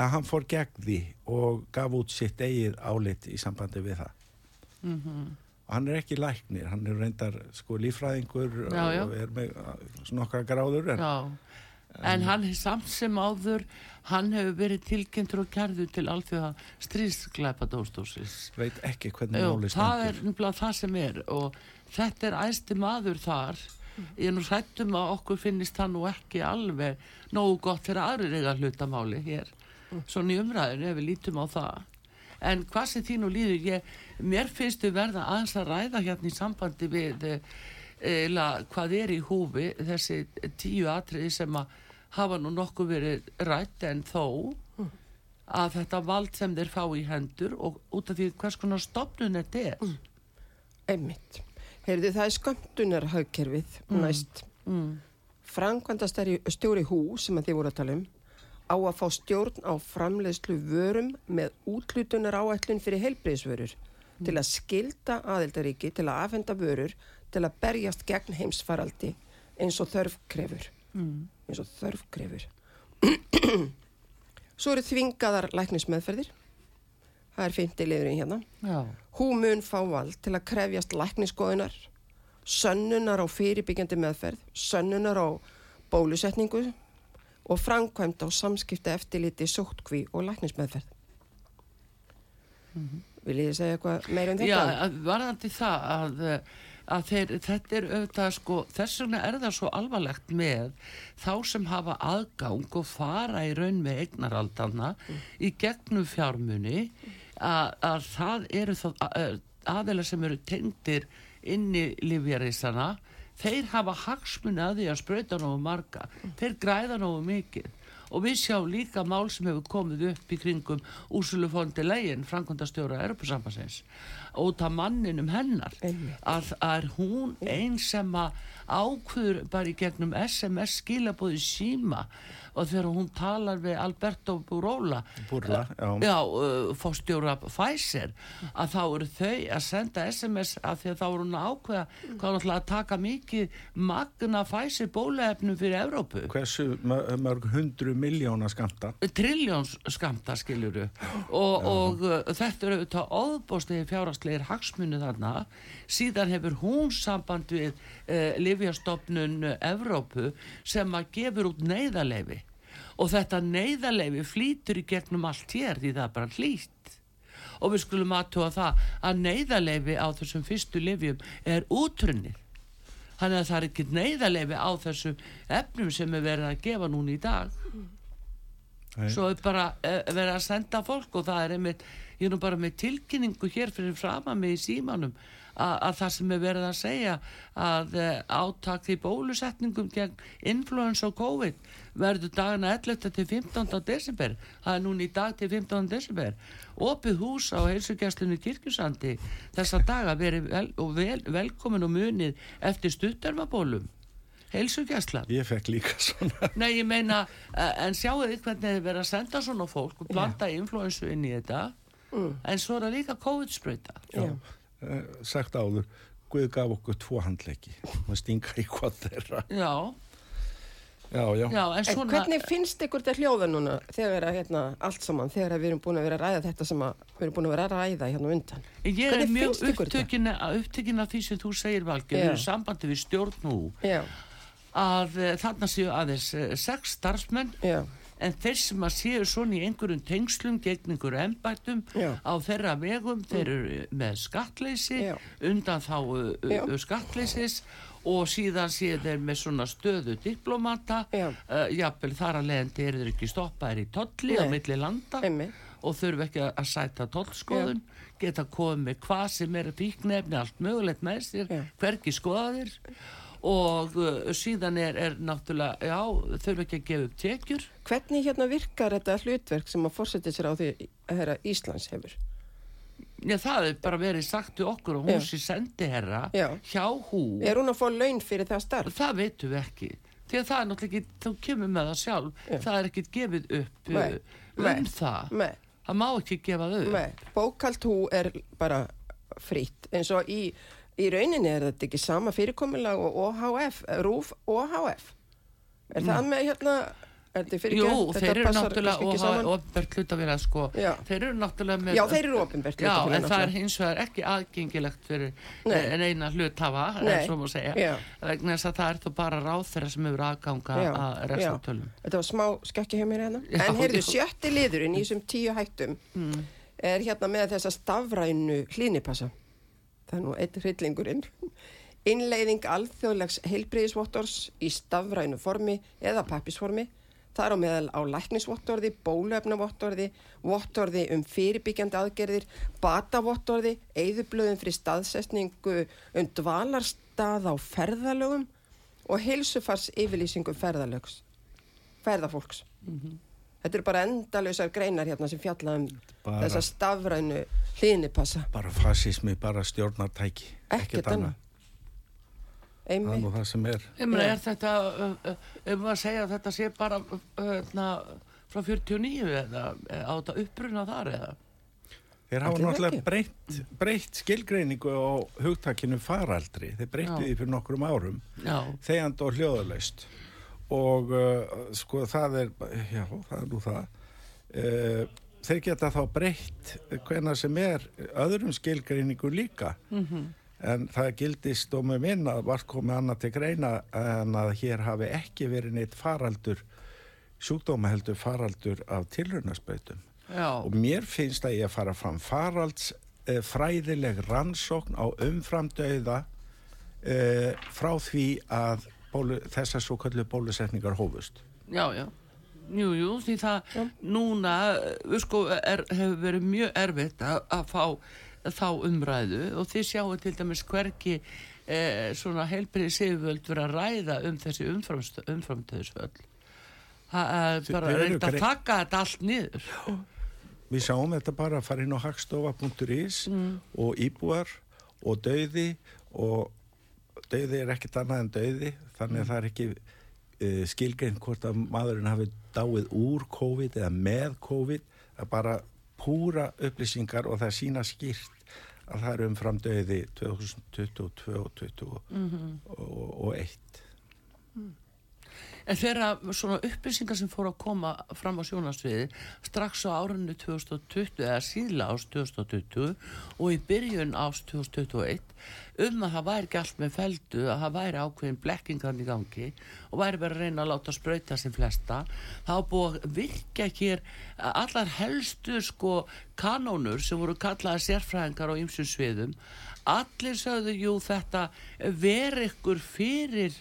að hann fór gegn því og gaf út sitt eigið álit í sambandi við það. Og hann er ekki læknir, hann er reyndar sko lífræðingur Já, já. og er með nokkra gráður en Já, en hann er samt sem áður, hann hefur verið tilkynntur og kærðu til alþjóða stríðsklæpa dóstósis. veit ekki hvernig máli það er stendur. nefnilega það sem er og þetta er æsti maður þar. Ég er nú hrættum að okkur finnist það nú ekki alveg nógu gott fyrir aðrir eiga hlutamáli hér. Svona í umræðinu ef við lítum á það. En hvað sem því nú líður, ég, mér finnst við verða aðeins að ræða hérna í sambandi við eh, eða hvað er í húfi þessi tíu atriði sem að hafa nú nokkuð verið rætt en þó að þetta vald sem þeir fá í hendur og út af því hvers konar stopnun þetta er. Einmitt. Heyrðu, það er skömmtunarhagkerfið næst. Mm. Frankvandastæri stjóri hú sem að þið voru að tala um á að fá stjórn á framleiðslu vörum með útlutunar áætlun fyrir heilbreyðsvörur til að skilda aðeldaríki til að afhenda vörur til að berjast gegn heimsfaraldi eins og þörf krefur. Mm. Eins og þörf krefur. Svo eru þvingaðar læknismeðferðir. Það er fymti liðurinn hérna. Já. Hú mun fá vald til að krefjast lækniskoðunar, sönnunar á fyrirbyggjandi meðferð, sönnunar á bólusetningu og framkvæmt á samskipta eftirliti sóttkví og læknismeðferð. Viljið þið segja eitthvað meira um Já, þetta? að varðandi það að, að þeir, þetta er auðvitað sko, þess vegna er það svo alvarlegt með þá sem hafa aðgang og fara í raun með eignaraldana í gegnum fjármuni að, að það eru það aðeila sem eru tengdir inn í livjarísana þeir hafa hagsmuni að því að sprauta nógu marga, þeir græða nógu mikið. Og við sjáum líka mál sem hefur komið upp í kringum Úrsulu fondi legin, Frankondastjóra Europasambassins, út af manninum hennar. Að, að hún að ákvöður bara í gegnum SMS skilabóði síma og þegar hún talar við Alberto Burola Burla, já. já, uh, fórstjóra Pfizer að þá eru þau að senda SMS að því að þá eru hún að ákveða hvað hún ætla að taka mikið magna Pfizer bólaefnum fyrir Evrópu. Hversu mö- mörg hundru miljóna skamta? triljóns skamta skiljuru og, og uh, þetta eru auðvitað óðbóstegi fjárhagslegir hagsmunu þarna. Síðan hefur hún samband við uh, Livjastofnun Evrópu sem að gefur út neyðarleifi og þetta neyðarleifi flýtur í gegnum allt hér því það er bara hlýtt. Og við skulum aðtúa það að neyðarleifi á þessum fyrstu livjum er útrunnið. Þannig að það er ekki neyðarleifi á þessum efnum sem er verið að gefa núna í dag. Nei. svo er bara uh, verið að senda fólk og það er einmitt, ég er nú bara með tilkynningu hér fyrir frama mig í símanum að, að það sem er verið að segja að uh, átak í bólusetningum gegn influensa og COVID verður dagana 11. til 15. desember það er núna í dag til 15. desember opið hús á heilsugjastlunni kirkjusandi þessa daga verið vel, og vel, velkomin og munið eftir stuttarmabólum heilsugjastlan Ég fekk líka svona. Nei, ég meina, uh, en sjáu þið hvernig þið verið að senda svona fólk og blanda influensu inn í þetta en svo er það líka COVID-sprauta Já. Uh, sagt áður, Guð gaf okkur tvo handleggi. Maður stinga í hvað þeirra. Já, Já, já. já, en En svona hvernig finnst ykkur þetta hljóða núna þegar að hérna, allt saman, þegar við erum búin að vera að ræða þetta sem að við erum búin að vera að ræða hérna undan? ég er hvernig mjög upptökin, upptökin af því sem þú segir Valgeir, við erum sambandi við stjórn nú Já, að uh, þarna séu aðeins uh, sex starfsmenn já, en þeir sem að séu svona í einhverjum tengslum gegn einhverjum embættum Já. á þeirra vegum, þeir eru með skattleysi, Já. undan þá Já. Og síðan séu þeir með svona stöðu diplomata, uh, jafnvel þar að leiðandi eru þeir ekki stoppaðir í tolli á milli landa einmitt. og þurfu ekki að- sæta tollskoðun, geta komið hvað sem er fíknefni, allt mögulegt með sér, Já. hvergi skoðaðir. Og uh, síðan er, er náttúrulega, já, þurfu ekki að gefa upp tekjur. Hvernig hérna virkar þetta hlutverk sem að fórsetja sér á því að Íslands hefur? Já, það er bara verið sagt til okkur og hún sé sendiherra Já. hjá hú. Er hún að fá laun fyrir það starf? Það veitum við ekki. Því að það er náttúrulega ekki, þú kemur með það sjálf, Já. það er ekkit gefið upp Nei. uh, um Nei. það. Nei, Það má ekki gefa þau. upp. bókald hú er bara fritt eins og í, í rauninni er þetta ekki sama fyrirkomulag og OHF, RÚF OHF. Er það með hérna, Jú, þeir eru náttúrulega og hafa ofnbært hlutafélag sko. Já. Þeir eru náttúrulega með... Já, þeir eru opinbert Já, hlutafélag, en það er hins vegar ekki aðgengilegt fyrir Nei. en eina hluthafa, Nei. en svo má segja. Já. Vegna þess að það er þú bara ráð þeirra sem hefur aðganga Já, að já. restartölum. Þetta var smá skekki hjá mér hérna. Já, en heyrðu, já. sjötti liðurinn í þessum tíu hættum Mm. er hérna með þessa stafrænu hlínipassa. Það er nú eitt hryllingurinn. Innleiðing alþjóðlegs heilbriðisvottors í stafrænu formi eða pappisformi. Það er á meðal á læknisvottorði, bóluefnavottorði, vottorði um fyrirbyggjandi aðgerðir, batavottorði, eigðublöðum fyrir staðsestningu um dvalarstað á ferðalögum og heilsufars yfirlýsingu ferðalögs, ferðafólks. Þetta eru bara endalausar greinar hérna sem fjalla um Bara- þessa stafrænu hlínipassa. bara fasismi, bara stjórnartæki Ekkert annað. Það Einmitt. það sem er. Meina, er þetta, ef maður segja að þetta sé bara na, frá 49 eða eh, á þetta uppruna þar eða? þeir hafa náttúrulega breytt, breytt skilgreiningu á hugtakinu faraldri. Þeir breyttu Já. því fyrir nokkrum árum. Já, þegjand og hljóðalaust. Og uh, sko það er já, það er nú það. Uh, þeir geta þá breytt hvena sem er öðrum skilgreiningu líka en það gildist og með minn að var komið annað til greina en að hér hafi ekki verið neitt faraldur sjúkdómaheldur faraldur af tilraunaspautum já, og mér finnst að ég að fara fram faralds eh, fræðileg rannsókn á umframdauða eh, frá því að bólu, þessar svo kallu bólusetningar hófust. já, já. Jú, jú, því það núna, uh, sko, er, hefur verið mjög erfitt að, að fá þá umræðu og þið sjáu til dæmis hverki eh, svona heilbriði sigurvöld verið að ræða um þessi umframdöðsvöld. Það er reynd að taka þetta allt niður. Við sjáum þetta bara að fara inn á hagstofa.is og íbúar og dauði og dauði er ekkert annað en dauði þannig að það er ekki uh, skilgrein hvort að maðurinn hafi dáið úr COVID eða með COVID er bara púra upplýsingar og það sína skýrt að það er umfram dauði 2022 og 2021 En þeirra svona upplýsingar sem fóru að koma fram á sjónasviði strax á árunni 2020 eða síðla ást 2020 og í byrjun ást 2021 um að það væri ekki allt með feldu að það væri ákveðin blekkingarn í gangi og væri verið að reyna að láta sprauta sem flesta þá búið að virka hér allar helstu sko kanónur sem voru kallaði sérfræðingar á ymsum sviðum. Allir sögðu jú þetta veri ykkur fyrir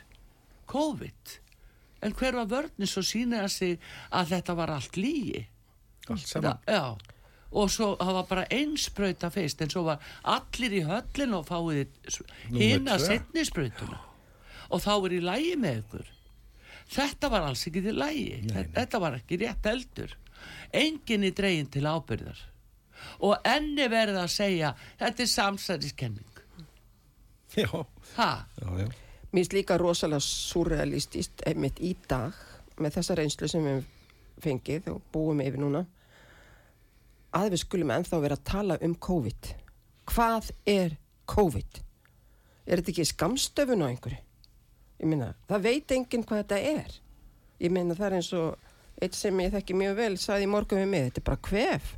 COVID en hver var vörnir svo sýnir að sig að þetta var allt lígi allt saman. já. Og svo það var bara einsprauta fyrst en svo var allir í höllin og fáið hina tvö. setni sprautuna. Og þá er í lægi með ykkur. Þetta var alls ekki til lægi þetta var ekki rétt eldur enginn í dregin til ábyrðar og enni verið að segja þetta er samsæriskenning. Já, ha, já, já. Mér finnst líka rosalega surrealistist einmitt í dag með þessa reynslu sem við fengið og búum yfir núna að við skulum ennþá vera að tala um COVID. Hvað er COVID? Er þetta ekki skamstöfun á einhverju? Ég meina, það veit enginn hvað þetta er. Ég meina, það er eins og eitt sem ég þekki mjög vel saði í morgun við mig, þetta er bara kvef.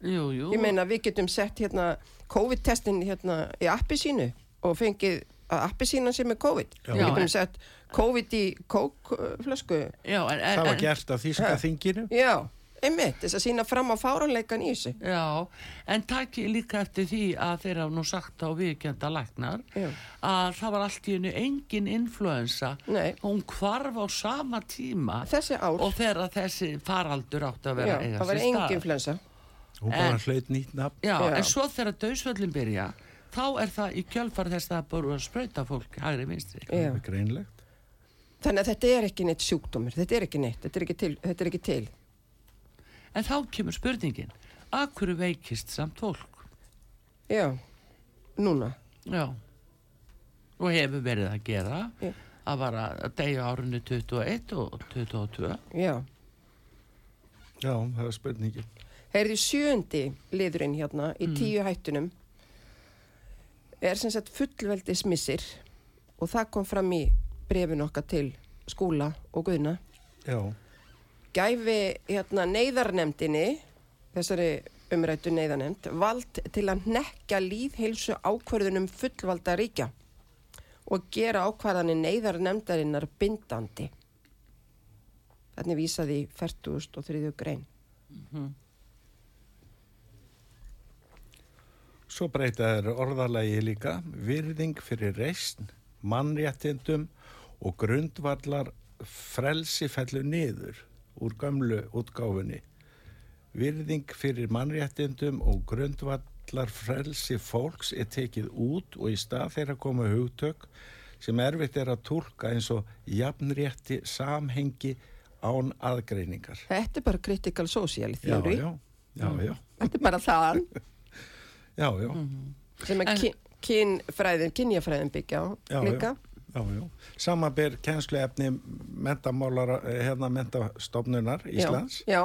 jú, jú Ég meina, við getum sett hérna COVID-testin hérna í appi sínu og fengið að appi sína sem er COVID. Já. Við Já, getum en- sett COVID í kókflösku. já, en, en, það var gert af þýska þinginu Já, einmitt, þess að sína fram á fáranleikan í þessu. Já, en takk ég líka eftir því að þeir hafa nú sagt á viðkjönda læknar Já. að það var allt í hennu engin influensa Nei. hún hvarf á sama tíma Þessi ár, og þegar þessi faraldur átti að vera já, það var engin flensa. hún bara hlaut nýtt nafn Já, Já. en svo þegar döðsvöllin byrja þá er það í kjölfar þess að búið að sprauta fólk hægri vinstri er Þannig að þetta er ekki neitt sjúkdómur, þetta er ekki neitt, þetta er ekki til. Þetta er ekki til. en þá kemur spurningin hverju veikist samt fólk Já, núna. Já og hefur verið að gera Já. að var að degja árunni 21 og 22 Já. já, það er spurningin Heyrði sjöndi liðurinn hérna í tíu hættunum er sem sagt fullveldismissir og það kom fram í brefin okkar til skúla og guðna Já, gæfi hérna neyðarnemdini, þessari umrættu neyðarnemd, vald til að nekja líðheilsu ákverðunum fullvalda ríkja og gera ákvarðanir neyðarnemdarinnar bindandi. Þannig vísaði í 43. grein. Svo breyta þeir orðalagi líka virðing fyrir reysn, mannréttindum og grundvallar frelsi fellur niður úr gamlu útgáfunni. Virðing fyrir mannréttindum og grundvallar frelsi fólks er tekið út og í stað þeirra koma hugtök sem erfitt er að tólka eins og jafnrétti samhengi án aðgreiningar. Þetta er bara critical social Já, theory. já, já, já, Þetta er bara það já, já, sem er En- kyn, kynfræðin, kynjafræðin byggja á Já, líka. já, já. Samanber kennsluefni mentamálara, eh, hérna mentastofnunar Íslands Já,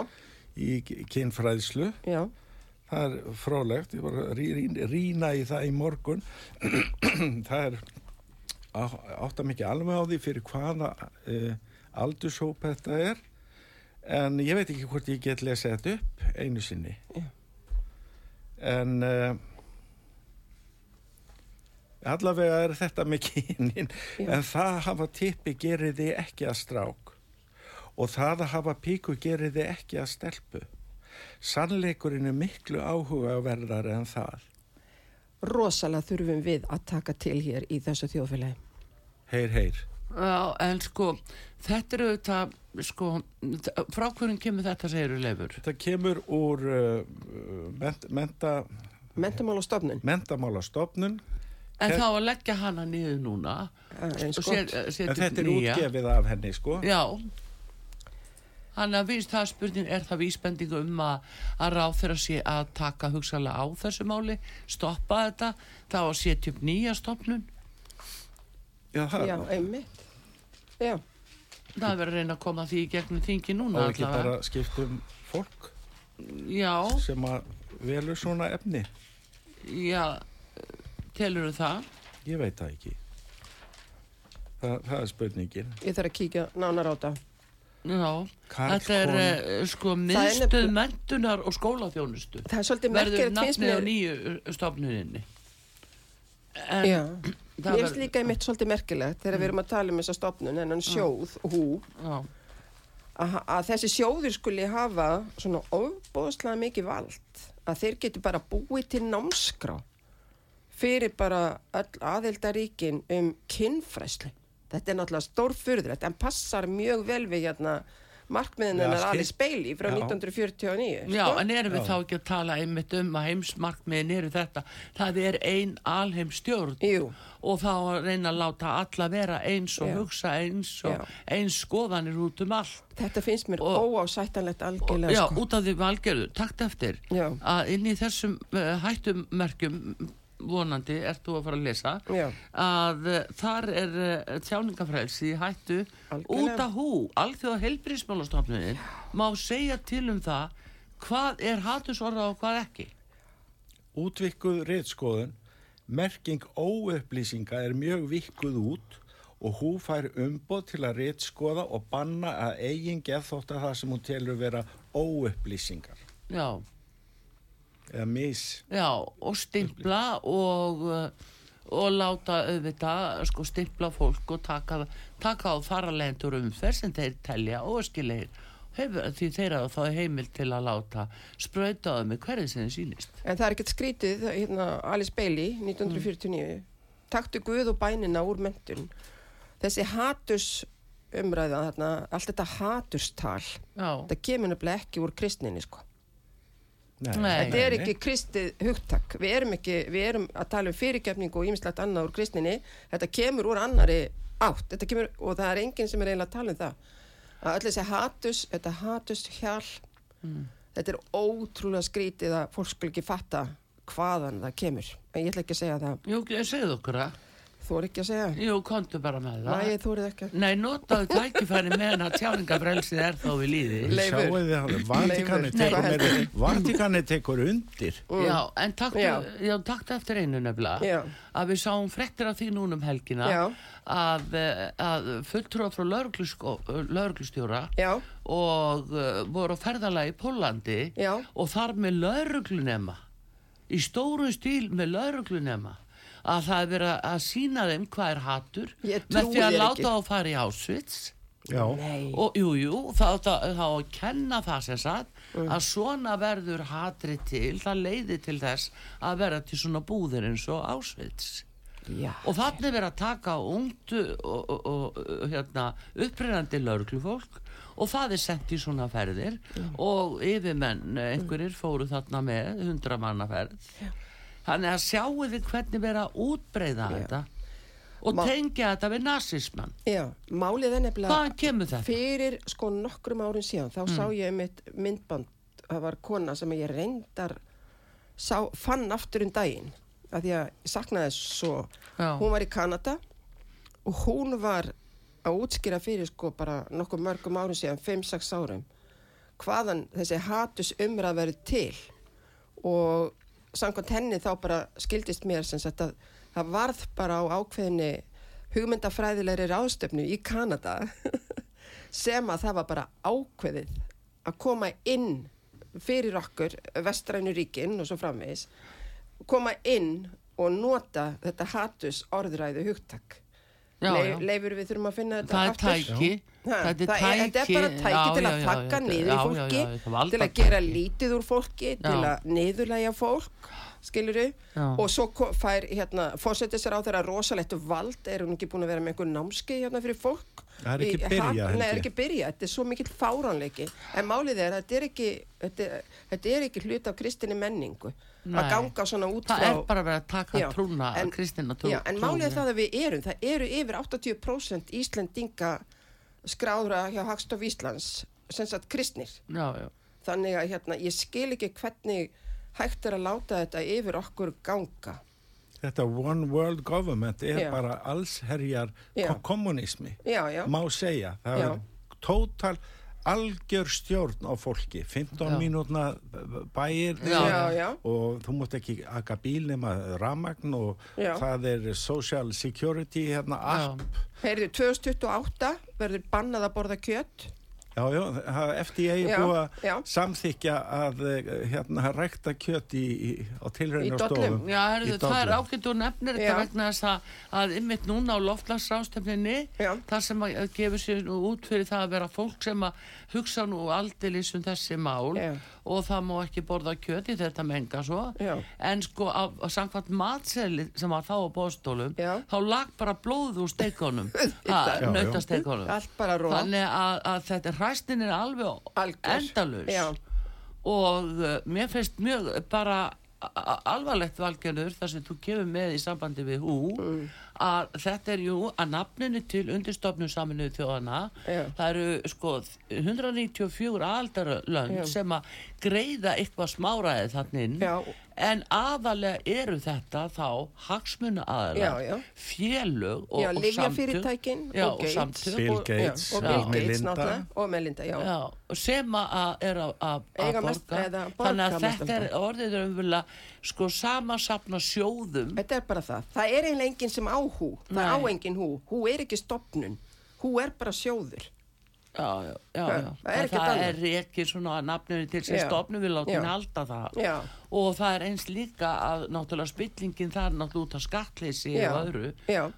í kynfræðslu. já, Það er frólægt, ég var að rí- rí- rýna í það í morgun. það er á- átta mikið alveg á því fyrir hvaða uh, aldurshóp þetta er. En ég veit ekki hvort ég get lesið þetta upp einu sinni. Já. En uh, allavega er þetta kynin. Já. En það að hafa tippi gerir þið ekki að strák. Og það að hafa píku gerir þið ekki að stelpu. Sannleikurinn er miklu áhuga verðar en það. rosalega þurfum við að taka til hér í þessu þjóðfélagi. Heyr, heyr. Já, en sko, þetta eru þetta, sko, frá hverjum kemur þetta segiru leifur? Þetta kemur úr uh, ment, menta, Mentamál og stofnun, mentamálastofnun En Her- þá að leggja hana niður núna gott. set- setja en þetta er nýja. útgefið af henni sko. Já, Þannig að víst það spurning, er það vísbendingu um að, að ráð þeirra sé að taka hugsalega á þessu máli, stoppa þetta, þá að setja upp nýja stopnun, Já, það Já, einmitt. Já, það er verið að reyna að koma því í gegnum þingi núna ekki bara skiptum fólk Já, sem að velur svona efni. já, telur það? Ég veit það ekki. Það, það er spurningin. ég þarf að kíkja nánar á þetta. Já, Karl þetta er Kon- uh, sko miðstöð nefnilega- mentunar og skólaþjónustu. Það er svolítið Verður merkilegt finnst nafnið á mér. nýju stofnuninni. En Já, mér finnst líka einmitt svolítið merkilegt þegar við erum að tala um þessa stofnun, en hann sjóð, hú, að, þessi sjóður skuli hafa svona ofbóðslega mikið vald að þeir geti bara búið til námskrá fyrir bara öll aðildaríkin um kynfræslu. Þetta er náttúrulega stórfurðilegt en passar mjög vel við hérna markmiðin Já, hennar skil- Alice Bailey frá Já. 1949. Já, sko. en erum við Já. þá ekki að tala einmitt um að heimsmarkmiðin eru þetta. Það er ein alheimstjórn Jú, og þá reyna að láta alla vera eins og Já. hugsa eins og Já. eins skoðanir út um allt. þetta finnst mér Og- óásættanlegt algjörlega já, sko. út af því valgerðu, takt eftir Já. að inn í þessum uh, hættumerkjum vonandi, ert þú að fara að lesa Já. að uh, þar er tjáningafrelsi í hættu Algjörlega. út af hú, alþjóða heilbrísmálastofnunin má segja til um það hvað er hatursorða og hvað ekki Útvikkuð reytskoðun, merking óupplýsinga er mjög vikkuð út og hún fær umboð til að reytskoða og banna að eigin geðþótt að það sem hún telur vera óupplýsingar já, eða mis. já, og stimpla og uh, og láta auðvitað sko stimpla fólk og taka, taka á faralendur umferð sem þeir telja óskilegir Hefur, því þeir hafa þá heimil til að láta þau með hverju sem þeim sýnist En það er ekkert skrítið, hérna, Alice Bailey, 1949, taktu Guð og bænina úr mentun. Þessi haturs umræða, þarna, allt þetta haturstal, já, það kemur nefnilega ekki úr kristninni, sko. Nei. Þetta er ekki kristið hugtak. Við erum, ekki, við erum að tala um fyrirgefningu og ýmislegt annað úr kristninni. Þetta kemur úr annari átt. Þetta Kemur, og það er enginn sem er eiginlega að tala um það. Að öll þessi hatus, þetta hatus hjál, þetta er ótrúlega skrítið að fólk skul ekki fatta hvaðan það kemur. En ég ætla ekki að segja það. Jú, segðu okkur það Þú er ekki að segja. Jú, kontu bara með það. Næ, þú er ekki. Nei, notaðu tækifæri meðan að tjáningafrelsið er þó við líði. Leifur. Sjáu þið hann, Vatikani Leifur. tekur, Nei. meiri- Vatikani tekur undir. Já, en taktu, Já. já. taktu eftir einu nefnilega Já. að við sáum frektir af því núna um helgina Já. að, eh, að fulltrúa frá lauruglustjóra og uh, voru á ferðalagi í Pólandi Já. og þar með lauruglunema í stóru stíl með lauruglunema að það er verið að sína þeim hvað er hattur með því að láta ekki. á fara í nei. og jú, jú, þá þá- þá að kenna það sem sagt að svona verður hatri til það leiði til þess að verða til svona búðir eins og Auschwitz. Já. og þannig verið að taka ungt og, og, og hérna, upprennandi lauruglufólk og það er sent í svona ferðir og yfirmenn einhverjir fóru þarna með hundra mannaferð þannig að sjáu þið hvernig verið að útbreyða þetta og Ma- tengja þetta við nazismann Já, málið er nefnilega fyrir sko nokkrum árin síðan þá sá ég mitt myndband. Það var kona sem ég reyndar sá, fann aftur um daginn að því að ég saknaði svo. Já. hún var í Kanada og hún var að útskýra fyrir sko bara nokkuð mörgum árum síðan 5-6 árum hvaðan þessi hatus umræð verið til. Og samkvæmt henni þá bara skildist mér sem sagt að það varð bara á ákveðinni hugmyndafræðilegri ráðstöfnu í Kanada sem að það var bara ákveðið að koma inn fyrir okkur vestrænu ríkin og svo framvegis koma inn og nota þetta hatus orðræðu hugtak. Já, Leif, já. leifur við þurfum að finna þetta það er aftur. tæki. Ha, þetta er það er, þetta er bara tæki. já, til að já, niður fólki til að gera lítið úr fólki til að niðurlæja fólk skilur Já. og svo fær hérna, fórsetisar á þeirra rosalegt vald. Er hún ekki búin að vera með einhver námski hérna fyrir fólk Það er ekki byrjað, Nei, er ég. ekki byrja, þetta er svo mikill fáránleiki en málið er að þetta er ekki þetta, er- þetta er ekki hlut af kristinni menningu Nei. að ganga svona út það frá er bara verið að taka Já, trúna en- kristina trú Já, en málið er það að við erum, það eru yfir 80% Íslendinga skráðra hjá Hagstof Íslands, sem sagt kristnir. já, já. Þannig að hérna, ég skil ekki hvernig hægt er að láta þetta yfir okkur ganga. Þetta one world government er Já. bara allsherjar kommunismi, Já, já, má segja. Það er tótal algjör stjórn á fólki, 15 Já. mínútna bæir og þú mútt ekki akka bíl nema ramagn og Já. það er social security hérna app. Heyrðu, 2028 verður bannað að borða kjött. Já, já, FDA er búið að samþykja að eh, hérna rækta kjöt í, í, á Í tilraunastofum. dollum. Já, herðu, Í það er ágætt og nefnir þetta vegna þess að, að ymmit núna á loftlagsrástefninni það sem að að gefur sér nú út fyrir það að vera fólk sem að hugsa nú aldeilis um þessi mál Já. og það má ekki borða kjöti þetta menga svo Já. en sko á, á samkvæmt matseli sem var þá á bóstólum Já. þá lag bara blóð úr steikonum nautasteikonum Allt bara róa. þannig að, að þetta hræstin er alveg Algjör. endalus Já. og uh, mér finnst mjög bara alvarlegt valgjörður þar sem þú kemur með í sambandi við hú Mm. Að þetta er jú að nafninu til undirstofnum saminuðu þjóðana Já. það eru sko 194 aldarlönd Já. sem að greiða eitthvað smáraðið þannig inn Já. en aðalega eru þetta þá hagsmuna aðalega félög og, og Já, og og Gates. samtök. Bill og, Gates, já, og Gates Melinda. og Melinda, já. Já, og sem að er að- borga þannig að þetta er alltaf. orðið sko samansapna sjóðum Þetta er bara það. Það er eiginlega enginn sem á hú. Það Nei. á enginn hú. Hú er ekki stopnun. Hú er bara sjóður. já, já, já, já. það er það er ekki svona nafninu til sem stofnum við látum halda það og það er eins líka að náttúrulega spillingin það er náttúrulega út af skattleysi og öðru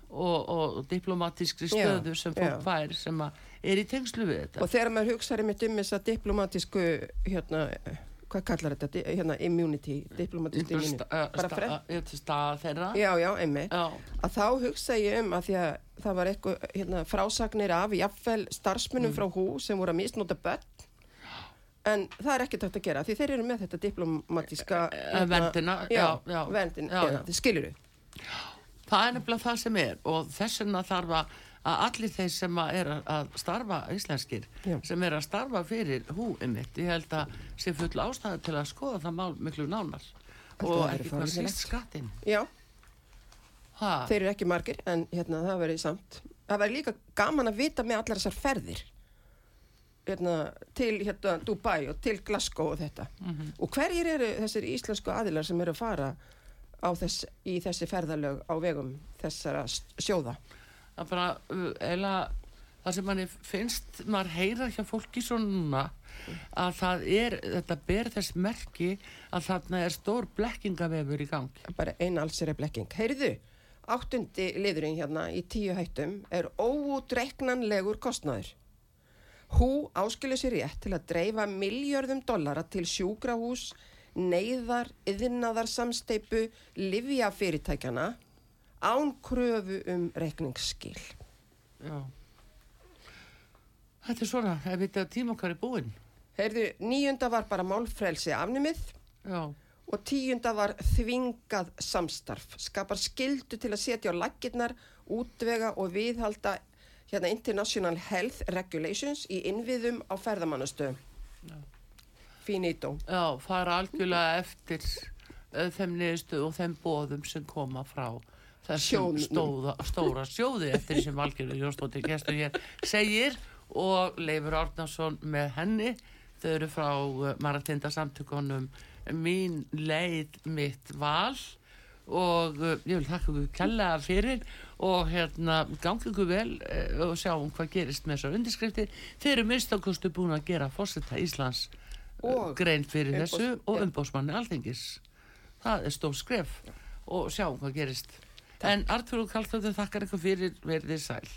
og, og diplomatískri stöðu sem fólk fær sem er í tengslu við þetta Og þegar maður hugsaði mitt um þess að diplomatísku, hérna, hvað kallar þetta, hérna, immunity, diplomatísku immunity, bara fredd. stað þeirra Já, já. Já. Að þá hugsa ég um að að það var eitthvað, hérna, frásagnir af jafnvel starfsmunum frá hú sem voru að misnóta börn. En það er ekkert hægt að gera því þeir eru með þetta diplomatíska Eh, já, já. þið skilur þau Það er nefnilega það sem er og þess vegna þarf að að allir þeir sem að er að- starfa íslenskir, Já. sem er að starfa fyrir hú einmitt, ég held að sé full ástæðu til að skoða það mál miklu nánar Þetta og ekki hvað síst skattinn Já, Ha? Þeir eru ekki margir en hérna það verið samt. Það verið líka gaman að vita með allar þessar ferðir hérna, til hérna, Dubai og til Glasgow og þetta. Mhm. Og hverjir eru þessir íslensku aðilar sem eru að fara þess, í þessi ferðalög á vegum þessara sjóða? Það bara, eila, það sem manni finnst, maður heyra hjá fólki svo núna að það er, þetta ber þess merki að þarna er stór blekkingavefur í gang. Bara eina allsir er blekking. Heyrðu, áttundi liðurinn hérna í tíu hættum er óútreiknanlegur kostnaður. Hú áskilur sér rétt til að dreifa miljörðum dollara til sjúkrahús, neyðar, yðnaðar samsteipu, livjafyrirtækjana án kröfu um reikningsskil. Já. Þetta er svona, ef þetta tíma okkar er búinn. Heyrðu, níunda var bara málfrelsi afnumið Já, og tíunda var þvingað samstarf. Skapar skildu til að setja á laggirnar, útvega og viðhalda hérna International Health Regulations í innviðum á ferðamannastöðum. Finito. já, fara algjörlega eftir þeim niðurstu og þeim bóðum sem koma frá þessum stóða, stóra sjóði eftir sem Valgjörður Jónsdóttir gestur hér segir og Leifur Árnason með henni. Þau eru frá uh, Maratinda samtökunum mín leið mitt val. Og uh, ég vil þakka ykkur kella fyrir og hérna gangi ykkur vel uh, og sjáum hvað gerist með þessar undirskriftir. Þeir eru minnstakostu búin að gera fórseta Íslands Og grein fyrir þessu og umbósmanni alþengis það er stór skref og sjáum hvað gerist en Artur og Kallstóttir þakkar ykkur fyrir verðið sæl